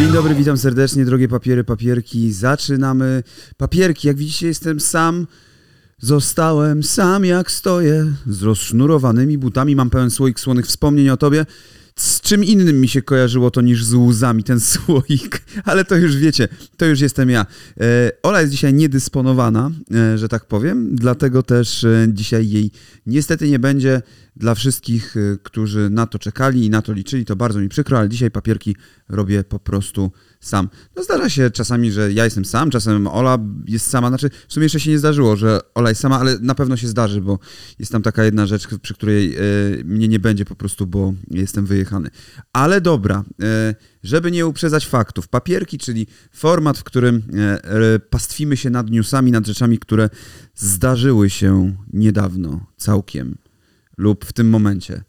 Dzień dobry, witam serdecznie, drogie papiery, papierki. Zaczynamy. Papierki, jak widzicie, jestem sam. Zostałem sam, jak stoję, z rozsznurowanymi butami. Mam pełen słoik słonych wspomnień o tobie. Z czym innym mi się kojarzyło to niż z łzami ten słoik, ale to już wiecie, to już jestem ja. E, Ola jest dzisiaj niedysponowana, e, że tak powiem, dlatego też e, dzisiaj jej niestety nie będzie. Dla wszystkich, e, którzy na to czekali i na to liczyli, to bardzo mi przykro, ale dzisiaj papierki robię po prostu sam. No zdarza się czasami, że ja jestem sam, czasem Ola jest sama, znaczy w sumie jeszcze się nie zdarzyło, że Ola jest sama, ale na pewno się zdarzy, bo jest tam taka jedna rzecz, przy której e, mnie nie będzie po prostu, bo jestem wyjechany. Ale dobra, e, żeby nie uprzedzać faktów, papierki, czyli format, w którym e, pastwimy się nad newsami, nad rzeczami, które zdarzyły się niedawno, całkiem lub w tym momencie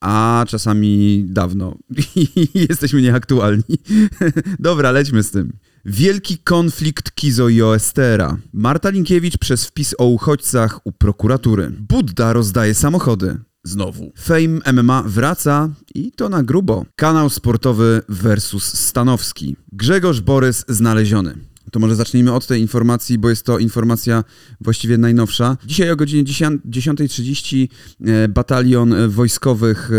a czasami dawno jesteśmy nieaktualni. Dobra, lećmy z tym. Wielki konflikt Kizo i Oestera. Marta Linkiewicz przez wpis o uchodźcach u prokuratury. Budda rozdaje samochody. Znowu. Fame MMA wraca i to na grubo. Kanał sportowy versus Stanowski. Grzegorz Borys znaleziony. To może zacznijmy od tej informacji, bo jest to informacja właściwie najnowsza. Dzisiaj o godzinie 10.30 e, batalion wojskowych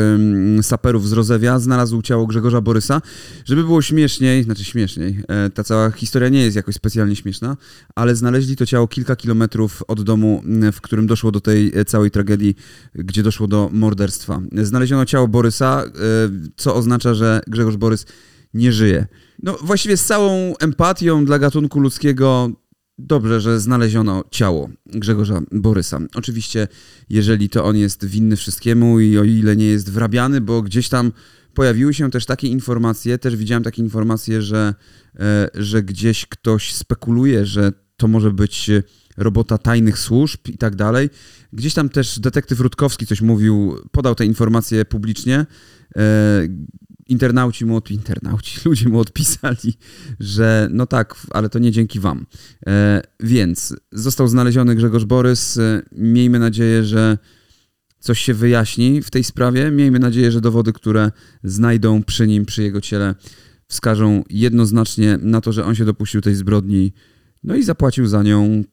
saperów z Rozewia znalazł ciało Grzegorza Borysa. Żeby było śmieszniej, znaczy śmieszniej, e, ta cała historia nie jest jakoś specjalnie śmieszna, ale znaleźli to ciało kilka kilometrów od domu, w którym doszło do tej e, całej tragedii, gdzie doszło do morderstwa. Znaleziono ciało Borysa, co oznacza, że Grzegorz Borys nie żyje. No właściwie z całą empatią dla gatunku ludzkiego dobrze, że znaleziono ciało Grzegorza Borysa. Oczywiście, jeżeli to on jest winny wszystkiemu i o ile nie jest wrabiany, bo gdzieś tam pojawiły się też takie informacje, też widziałem takie informacje, że, e, że gdzieś ktoś spekuluje, że to może być robota tajnych służb i tak dalej. Gdzieś tam też detektyw Rutkowski coś mówił, podał te informacje publicznie. Internauci mu, od, internauci, ludzie mu odpisali, że no tak, ale to nie dzięki wam. E, więc został znaleziony Grzegorz Borys. E, miejmy nadzieję, że coś się wyjaśni w tej sprawie. Miejmy nadzieję, że dowody, które znajdą przy nim, przy jego ciele, wskażą jednoznacznie na to, że on się dopuścił tej zbrodni, no i zapłacił za nią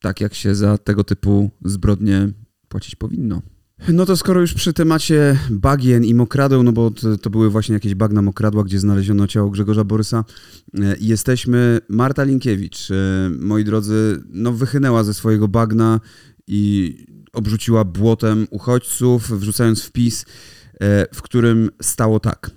tak, jak się za tego typu zbrodnie płacić powinno. No to skoro już przy temacie bagien i mokradeł, no bo to, to były właśnie jakieś bagna mokradła, gdzie znaleziono ciało Grzegorza Borysa, e, jesteśmy. Marta Linkiewicz, e, moi drodzy, no wychynęła ze swojego bagna i obrzuciła błotem uchodźców, wrzucając wpis, e, w którym stało tak.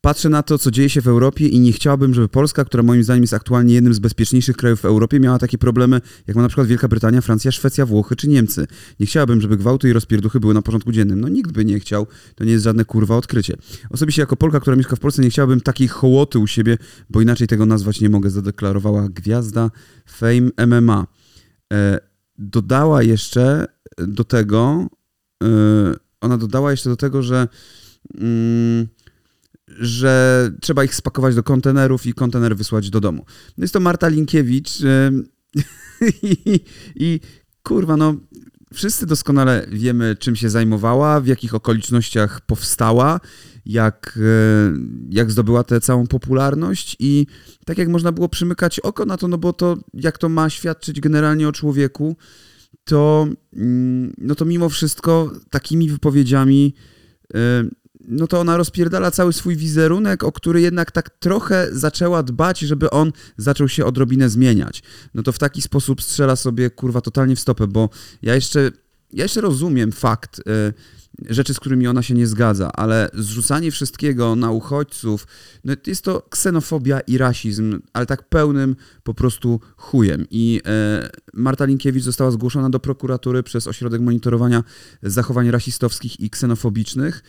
Patrzę na to, co dzieje się w Europie i nie chciałabym, żeby Polska, która moim zdaniem jest aktualnie jednym z bezpieczniejszych krajów w Europie, miała takie problemy, jak ma na przykład Wielka Brytania, Francja, Szwecja, Włochy czy Niemcy. Nie chciałabym, żeby gwałty i rozpierduchy były na porządku dziennym. No nikt by nie chciał, to nie jest żadne kurwa odkrycie. Osobiście jako Polka, która mieszka w Polsce, nie chciałabym takiej hołoty u siebie, bo inaczej tego nazwać nie mogę, zadeklarowała gwiazda Fame MMA. E, dodała jeszcze do tego, e, ona dodała jeszcze do tego, że mm, że trzeba ich spakować do kontenerów i kontener wysłać do domu. No jest to Marta Linkiewicz i, i kurwa, no wszyscy doskonale wiemy, czym się zajmowała, w jakich okolicznościach powstała, jak, e, jak zdobyła tę całą popularność i tak jak można było przymykać oko na to, no bo to jak to ma świadczyć generalnie o człowieku, to, mm, no to mimo wszystko takimi wypowiedziami e, no to ona rozpierdala cały swój wizerunek, o który jednak tak trochę zaczęła dbać, żeby on zaczął się odrobinę zmieniać. No to w taki sposób strzela sobie kurwa totalnie w stopę, bo ja jeszcze, ja jeszcze rozumiem fakt, y, rzeczy, z którymi ona się nie zgadza, ale zrzucanie wszystkiego na uchodźców, no jest to ksenofobia i rasizm, ale tak pełnym po prostu chujem. I e, Marta Linkiewicz została zgłoszona do prokuratury przez Ośrodek Monitorowania Zachowań Rasistowskich i Ksenofobicznych.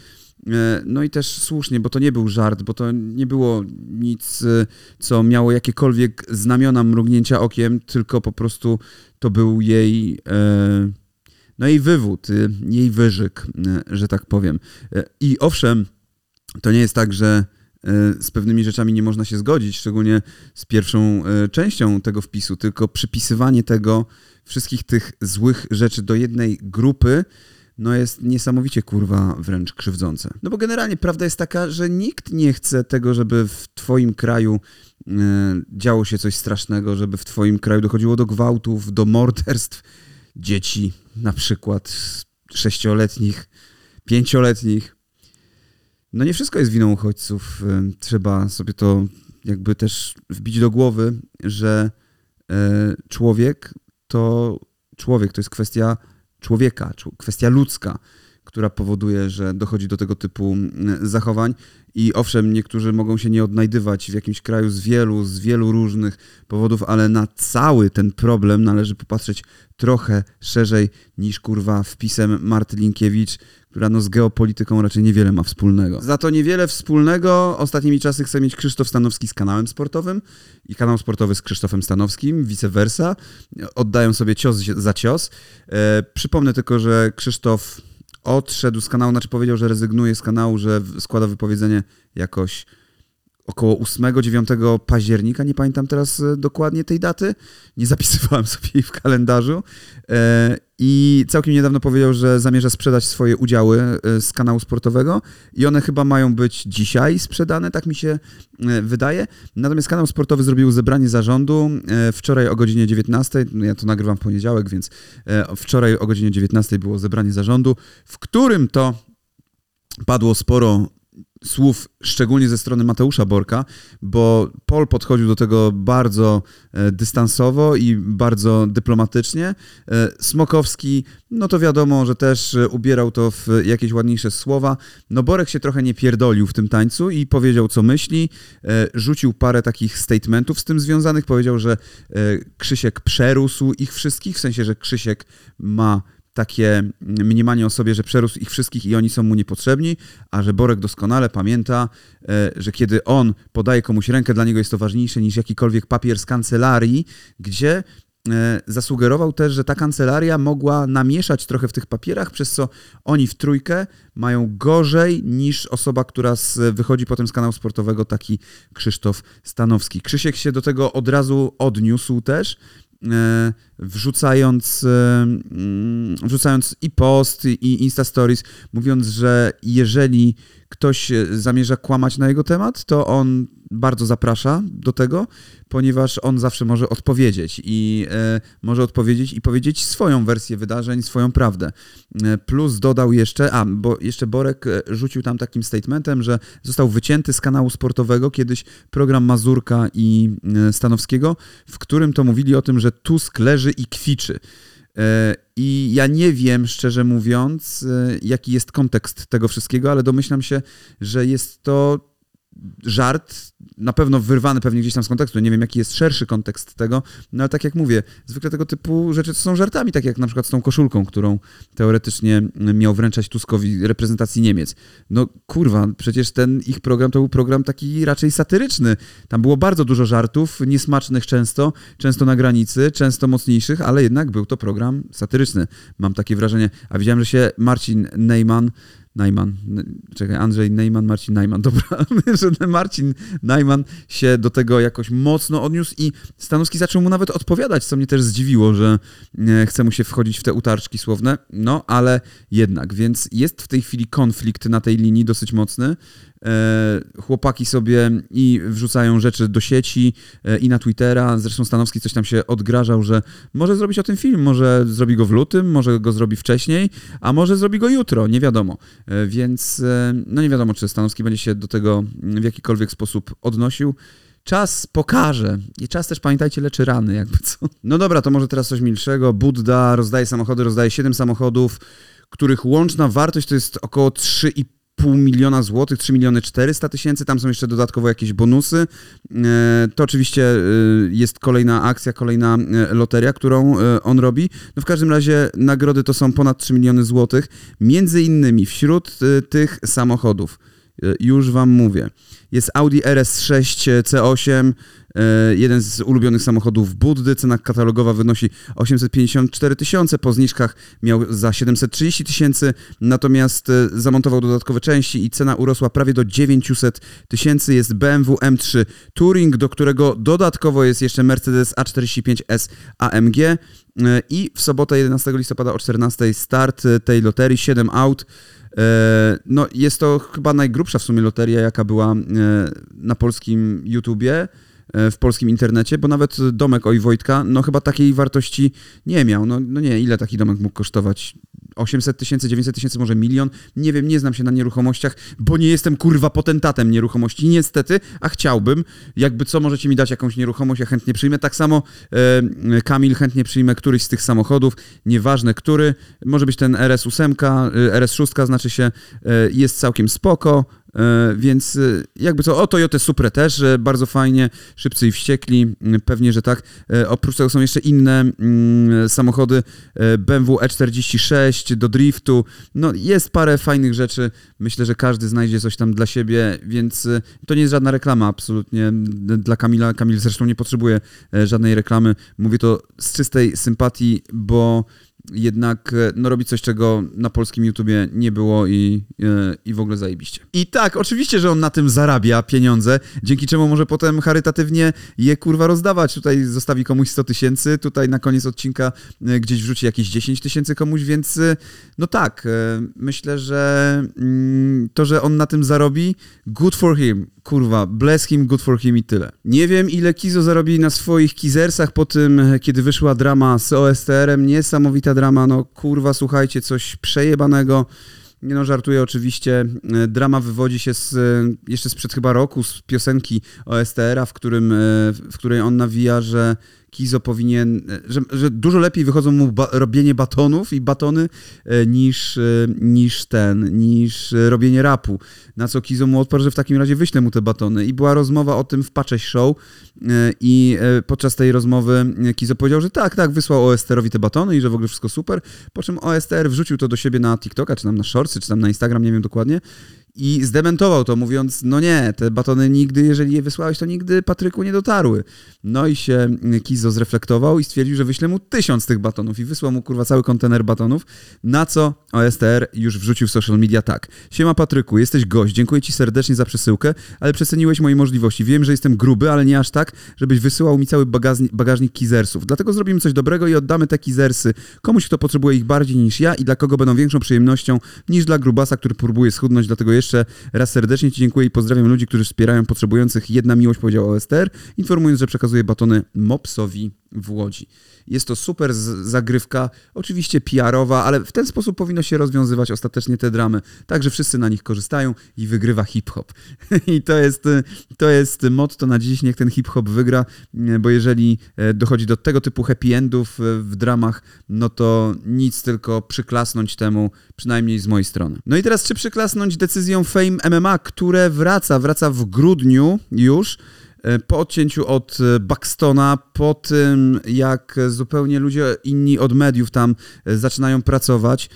E, No i też słusznie, bo to nie był żart, bo to nie było nic, e, co miało jakiekolwiek znamiona mrugnięcia okiem, tylko po prostu to był jej, e, no jej wywód, jej wyżyk, że tak powiem. I owszem, to nie jest tak, że z pewnymi rzeczami nie można się zgodzić, szczególnie z pierwszą częścią tego wpisu, tylko przypisywanie tego, wszystkich tych złych rzeczy do jednej grupy, no jest niesamowicie kurwa wręcz krzywdzące. No bo generalnie prawda jest taka, że nikt nie chce tego, żeby w twoim kraju e, działo się coś strasznego, żeby w twoim kraju dochodziło do gwałtów, do morderstw dzieci, na przykład sześcioletnich, pięcioletnich. No nie wszystko jest winą uchodźców. E, trzeba sobie to jakby też wbić do głowy, że e, człowiek to człowiek, to jest kwestia człowieka, kwestia ludzka, która powoduje, że dochodzi do tego typu mm, zachowań. I owszem, niektórzy mogą się nie odnajdywać w jakimś kraju z wielu, z wielu różnych powodów, ale na cały ten problem należy popatrzeć trochę szerzej niż kurwa wpisem Marty Linkiewicz, która no z geopolityką raczej niewiele ma wspólnego. Za to niewiele wspólnego ostatnimi czasy chce mieć Krzysztof Stanowski z kanałem sportowym i kanał sportowy z Krzysztofem Stanowskim, vice versa. Oddają sobie cios za cios. E, przypomnę tylko, że Krzysztof odszedł z kanału, znaczy powiedział, że rezygnuje z kanału, że składa wypowiedzenie jakoś około 8-9 października, nie pamiętam teraz e, dokładnie tej daty, nie zapisywałem sobie jej w kalendarzu. E, i całkiem niedawno powiedział, że zamierza sprzedać swoje udziały e, z kanału sportowego i one chyba mają być dzisiaj sprzedane, tak mi się wydaje. Natomiast kanał sportowy zrobił zebranie zarządu wczoraj o godzinie 19, no ja to nagrywam w poniedziałek, więc wczoraj o godzinie 19 było zebranie zarządu, w którym to padło sporo słów, szczególnie ze strony Mateusza Borka, bo Paul podchodził do tego bardzo e, dystansowo i bardzo dyplomatycznie. E, Smokowski, no to wiadomo, że też e, ubierał to w jakieś ładniejsze słowa. No Borek się trochę nie pierdolił w tym tańcu i powiedział, co myśli. Rzucił parę takich statementów z tym związanych. Powiedział, że Krzysiek przerósł ich wszystkich, w sensie, że Krzysiek ma takie mniemanie o sobie, że przerósł ich wszystkich i oni są mu niepotrzebni, a że Borek doskonale pamięta, e, że kiedy on podaje komuś rękę, dla niego jest to ważniejsze niż jakikolwiek papier z kancelarii, gdzie e, zasugerował też, że ta kancelaria mogła namieszać trochę w tych papierach, przez co oni w trójkę mają gorzej niż osoba, która z, wychodzi potem z kanału sportowego, taki Krzysztof Stanowski. Krzysiek się do tego od razu odniósł też wrzucając, e, mm, wrzucając i post, i Insta Stories, mówiąc, że jeżeli ktoś zamierza kłamać na jego temat, to on bardzo zaprasza do tego, ponieważ on zawsze może odpowiedzieć i e, może odpowiedzieć i powiedzieć swoją wersję wydarzeń, swoją prawdę. E, plus dodał jeszcze, a bo jeszcze Borek e, rzucił tam takim statementem, że został wycięty z kanału sportowego kiedyś program Mazurka i e, Stanowskiego, w którym to mówili o tym, że Tusk leży i kwiczy. E, I ja nie wiem, szczerze mówiąc, jaki jest kontekst tego wszystkiego, ale domyślam się, że jest to żart, na pewno wyrwany pewnie gdzieś tam z kontekstu. Nie wiem, jaki jest szerszy kontekst tego, no ale tak jak mówię, zwykle tego typu rzeczy są żartami, tak jak na przykład z tą koszulką, którą teoretycznie miał wręczać Tuskowi reprezentacji Niemiec. No kurwa, przecież ten ich program to był program taki raczej satyryczny. Tam było bardzo dużo żartów, niesmacznych często, często na granicy, często mocniejszych, ale jednak był to program satyryczny. Mam takie wrażenie. A widziałem, że się Marcin Neyman Najman, czekaj, Andrzej Neyman, Marcin Najman, dobra, że Marcin Najman się do tego jakoś mocno odniósł i Stanowski zaczął mu nawet odpowiadać, co mnie też zdziwiło, że e, chce mu się wchodzić w te utarczki słowne, no ale jednak, więc jest w tej chwili konflikt na tej linii dosyć mocny, chłopaki sobie i wrzucają rzeczy do sieci e, i na Twittera. Zresztą Stanowski coś tam się odgrażał, że może zrobić o tym film, może zrobi go w lutym, może go zrobi wcześniej, a może zrobi go jutro, nie wiadomo. E, więc no nie wiadomo, czy Stanowski będzie się do tego w jakikolwiek sposób odnosił. Czas pokaże. I czas też, pamiętajcie, leczy rany, jakby co. No dobra, to może teraz coś milszego. Budda rozdaje samochody, rozdaje 7 samochodów, których łączna wartość to jest około 3,5 pół miliona złotych, 3 miliony 400 tysięcy, tam są jeszcze dodatkowo jakieś bonusy. E, to oczywiście e, jest kolejna akcja, kolejna e, loteria, którą on robi. No w każdym razie nagrody to są ponad 3 miliony złotych, między innymi wśród tych samochodów Już wam mówię. Jest Audi RS6 C8, e, jeden z ulubionych samochodów Buddy. Cena katalogowa wynosi 854 tysiące, po zniżkach miał za 730 tysięcy, natomiast e, zamontował dodatkowe części i cena urosła prawie do 900 tysięcy. Jest BMW M3 Touring, do którego dodatkowo jest jeszcze Mercedes A45S AMG. E, I w sobotę 11 listopada o 14 start e, tej loterii, 7 aut. E, No, jest to chyba najgrubsza w sumie loteria, jaka była e, na polskim YouTubie, e, w polskim internecie, bo nawet domek Oj Wojtka, no chyba takiej wartości nie miał. No, no nie, ile taki domek mógł kosztować? 800 tysięcy, 900 tysięcy, może milion? Nie wiem, nie znam się na nieruchomościach, bo nie jestem kurwa potentatem nieruchomości, niestety, a chciałbym. Jakby co, możecie mi dać jakąś nieruchomość, ja chętnie przyjmę. Tak samo e, Kamil chętnie przyjmę któryś z tych samochodów, nieważne który. Może być ten RS8, e, RS6 znaczy się, e, jest całkiem spoko. E, Więc e, jakby co, o Toyota Supra też, e, bardzo fajnie, szybcy i wściekli, pewnie, że tak. Oprócz tego są jeszcze inne samochody, BMW E46 do driftu, no jest parę fajnych rzeczy, myślę, że każdy znajdzie coś tam dla siebie, więc to nie jest żadna reklama absolutnie. Dla Kamila, Kamil zresztą nie potrzebuje żadnej reklamy, mówię to z czystej sympatii, bo jednak e, no, robi coś, czego na polskim YouTubie nie było i, e, i w ogóle zajebiście. I tak, oczywiście, że on na tym zarabia pieniądze, dzięki czemu może potem charytatywnie je kurwa rozdawać. Tutaj zostawi komuś 100 tysięcy, tutaj na koniec odcinka e, gdzieś wrzuci jakieś 10 tysięcy komuś, więc no tak, myślę, że mm, to, że on na tym zarobi, good for him. Kurwa, bless him, good for him i tyle. Nie wiem, ile Kizo zarobi na swoich kizersach po tym, kiedy wyszła drama z OSTR-em. Niesamowita drama, no kurwa, słuchajcie, coś przejebanego. Nie no, żartuję oczywiście. E, Drama wywodzi się z, e, jeszcze sprzed chyba roku z piosenki OSTR-a, w, którym, e, w której on nawija, że Kizo powinien, e, że, że dużo lepiej wychodzą mu ba- robienie batonów i batony e, niż, e, niż ten, niż robienie rapu. Na co Kizo mu odparł, że w takim razie wyślę mu te batony. I była rozmowa o tym w Paczeć Show i podczas tej rozmowy Kizo powiedział, że tak, tak, wysłał OSTR-owi te batony i że w ogóle wszystko super, po czym OSTR wrzucił to do siebie na TikToka, czy tam na Shortsy, czy tam na Instagram, nie wiem dokładnie i zdementował to, mówiąc, no nie, te batony nigdy, jeżeli je wysłałeś, to nigdy Patryku nie dotarły. No i się Kizo zreflektował i stwierdził, że wyśle mu tysiąc tych batonów i wysłał mu kurwa cały kontener batonów, na co OSTR już wrzucił w social media tak. Siema Patryku, jesteś gość, dziękuję ci serdecznie za przesyłkę, ale przeceniłeś moje możliwości. Wiem, że jestem gruby, ale nie aż tak, żebyś wysyłał mi cały bagażnik, bagażnik kizersów. Dlatego zrobimy coś dobrego i oddamy te kizersy komuś, kto potrzebuje ich bardziej niż ja i dla kogo będą większą przyjemnością niż dla grubasa, który próbuje schudnąć. Dlatego jeszcze raz serdecznie Ci dziękuję i pozdrawiam ludzi, którzy wspierają potrzebujących. Jedna miłość powiedział OSTR, informując, że przekazuje batony Mopsowi w Łodzi. Jest to super zagrywka, oczywiście PR-owa, ale w ten sposób powinno się rozwiązywać ostatecznie te dramy, tak, że wszyscy na nich korzystają i wygrywa hip-hop. I to jest, to jest motto na dziś, niech ten hip-hop wygra, bo jeżeli e, dochodzi do tego typu happy endów y, w dramach, no to nic, tylko przyklasnąć temu, przynajmniej z mojej strony. No i teraz, czy przyklasnąć decyzją Fame MMA, które wraca, wraca w grudniu już, E, po odcięciu od e, Buxtona, po tym jak zupełnie ludzie inni od mediów tam e, zaczynają pracować.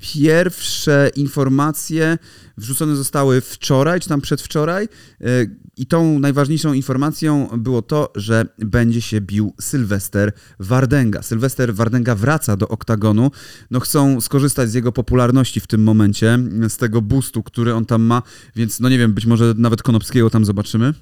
Pierwsze informacje wrzucone zostały wczoraj, czy tam przedwczoraj, e, i tą najważniejszą informacją było to, że będzie się bił Sylwester Wardenga. Sylwester Wardenga wraca do oktagonu. No chcą skorzystać z jego popularności w tym momencie, z tego boostu, który on tam ma, więc no nie wiem, być może nawet Konopskiego tam zobaczymy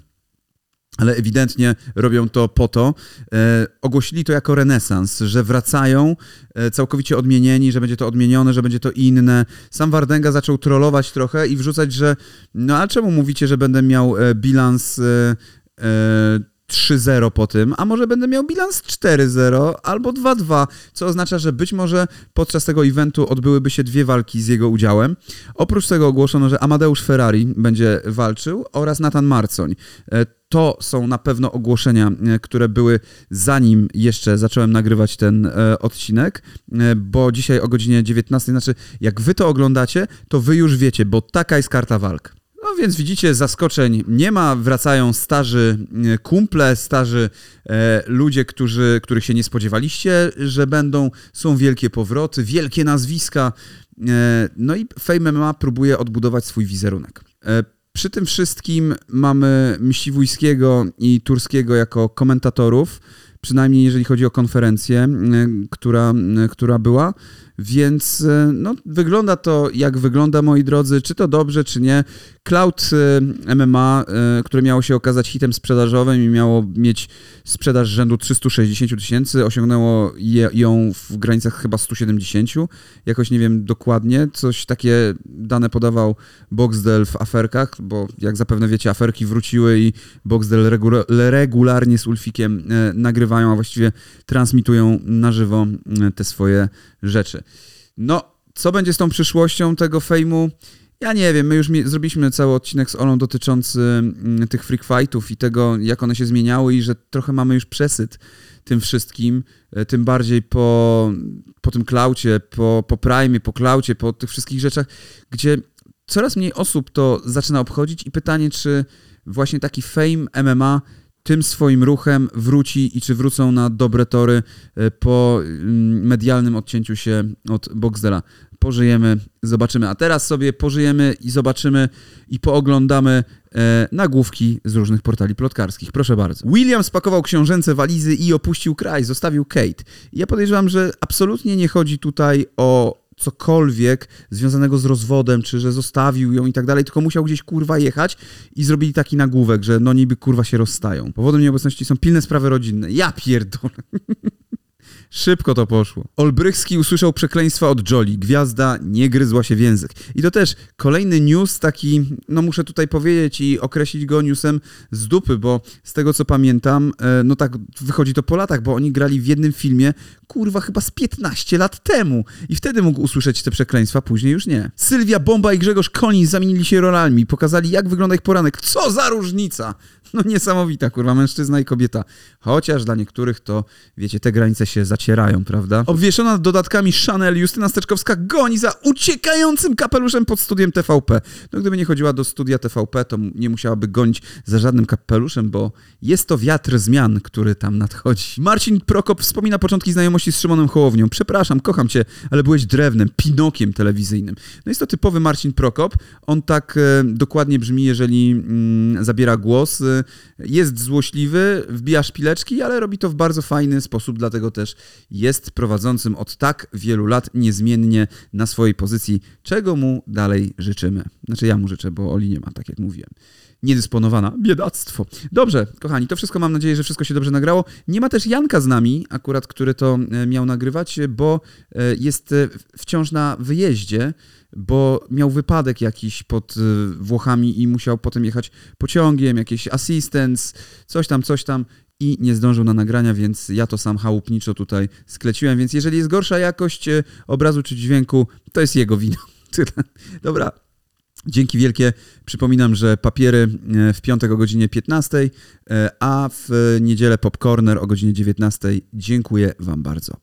ale ewidentnie robią to po to. E, ogłosili to jako renesans, że wracają e, całkowicie odmienieni, że będzie to odmienione, że będzie to inne. Sam Wardenga zaczął trollować trochę i wrzucać, że no a czemu mówicie, że będę miał e, bilans e, e, 3-0 po tym, a może będę miał bilans 4-0 albo 2-2, co oznacza, że być może podczas tego eventu odbyłyby się dwie walki z jego udziałem. Oprócz tego ogłoszono, że Amadeusz Ferrari będzie walczył oraz Nathan Marcoń. E, To są na pewno ogłoszenia, e, które były zanim jeszcze zacząłem nagrywać ten e, odcinek, bo dzisiaj o godzinie 19, znaczy jak wy to oglądacie, to wy już wiecie, bo taka jest karta walk. No więc widzicie, zaskoczeń nie ma, wracają starzy e, kumple, starzy e, ludzie, którzy, których się nie spodziewaliście, że będą. Są wielkie powroty, wielkie nazwiska. E, no i Fame MMA próbuje odbudować swój wizerunek. E, przy tym wszystkim mamy Mściwujskiego i Turskiego jako komentatorów, przynajmniej jeżeli chodzi o konferencję, e, która, która była. Więc no, wygląda to jak wygląda, moi drodzy, czy to dobrze, czy nie. Cloud MMA, które miało się okazać hitem sprzedażowym i miało mieć sprzedaż rzędu 360 tysięcy, osiągnęło je, ją w granicach chyba 170, jakoś nie wiem dokładnie, coś takie dane podawał Boxdel w aferkach, bo jak zapewne wiecie, aferki wróciły i Boxdel regula regularnie z Ulfikiem e, nagrywają, a właściwie transmitują na żywo e, te swoje rzeczy. No, co będzie z tą przyszłością tego fejmu? Ja nie wiem, my już zrobiliśmy cały odcinek z Olą dotyczący mm, tych freak fightów i tego, jak one się zmieniały i że trochę mamy już przesyt tym wszystkim, e, tym bardziej po, po tym klaucie, po, po prime, po klaucie, po tych wszystkich rzeczach, gdzie coraz mniej osób to zaczyna obchodzić i pytanie, czy właśnie taki fame MMA tym swoim ruchem wróci i czy wrócą na dobre tory e, po mm, medialnym odcięciu się od Boxdela. Pożyjemy, zobaczymy. A teraz sobie pożyjemy i zobaczymy i pooglądamy e, nagłówki z różnych portali plotkarskich. Proszę bardzo. William spakował książęce walizy i opuścił kraj, zostawił Kate. Ja podejrzewam, że absolutnie nie chodzi tutaj o cokolwiek związanego z rozwodem, czy że zostawił ją i tak dalej, tylko musiał gdzieś kurwa jechać i zrobili taki nagłówek, że no niby kurwa się rozstają. Powodem nieobecności są pilne sprawy rodzinne. Ja pierdolę. Szybko to poszło. Olbrychski usłyszał przekleństwa od Jolly. Gwiazda nie gryzła się w język. I to też kolejny news taki, no muszę tutaj powiedzieć i określić go newsem z dupy, bo z tego co pamiętam, e, no tak wychodzi to po latach, bo oni grali w jednym filmie, kurwa chyba z 15 lat temu. I wtedy mógł usłyszeć te przekleństwa, później już nie. Sylwia Bomba i Grzegorz Konin zamienili się rolami, pokazali jak wygląda ich poranek. Co za różnica! No niesamowita, kurwa, mężczyzna i kobieta. Chociaż dla niektórych to, wiecie, te granice się zacierają, prawda? Obwieszona dodatkami Chanel, Justyna Steczkowska goni za uciekającym kapeluszem pod studiem TVP. No gdyby nie chodziła do studia TVP, to nie musiałaby gonić za żadnym kapeluszem, bo jest to wiatr zmian, który tam nadchodzi. Marcin Prokop wspomina początki znajomości z Szymonem Hołownią. Przepraszam, kocham cię, ale byłeś drewnem, pinokiem telewizyjnym. No jest to typowy Marcin Prokop. On tak e, dokładnie brzmi, jeżeli mm, zabiera głos. E, jest złośliwy, wbija szpileczki, ale robi to w bardzo fajny sposób, dlatego też jest prowadzącym od tak wielu lat niezmiennie na swojej pozycji, czego mu dalej życzymy. Znaczy ja mu życzę, bo Oli nie ma, tak jak mówiłem niedysponowana. Biedactwo. Dobrze, kochani, to wszystko mam nadzieję, że wszystko się dobrze nagrało. Nie ma też Janka z nami, akurat, który to e, miał nagrywać, bo e, jest e, wciąż na wyjeździe bo miał wypadek jakiś pod Włochami i musiał potem jechać pociągiem, jakieś assistance, coś tam, coś tam i nie zdążył na nagrania, więc ja to sam chałupniczo tutaj skleciłem, więc jeżeli jest gorsza jakość y, obrazu czy dźwięku, to jest jego wina. Dobra, Dzięki wielkie. Przypominam, że papiery y, w piątek o godzinie 15, a w niedzielę Popcorner o godzinie 19. Dziękuję Wam bardzo.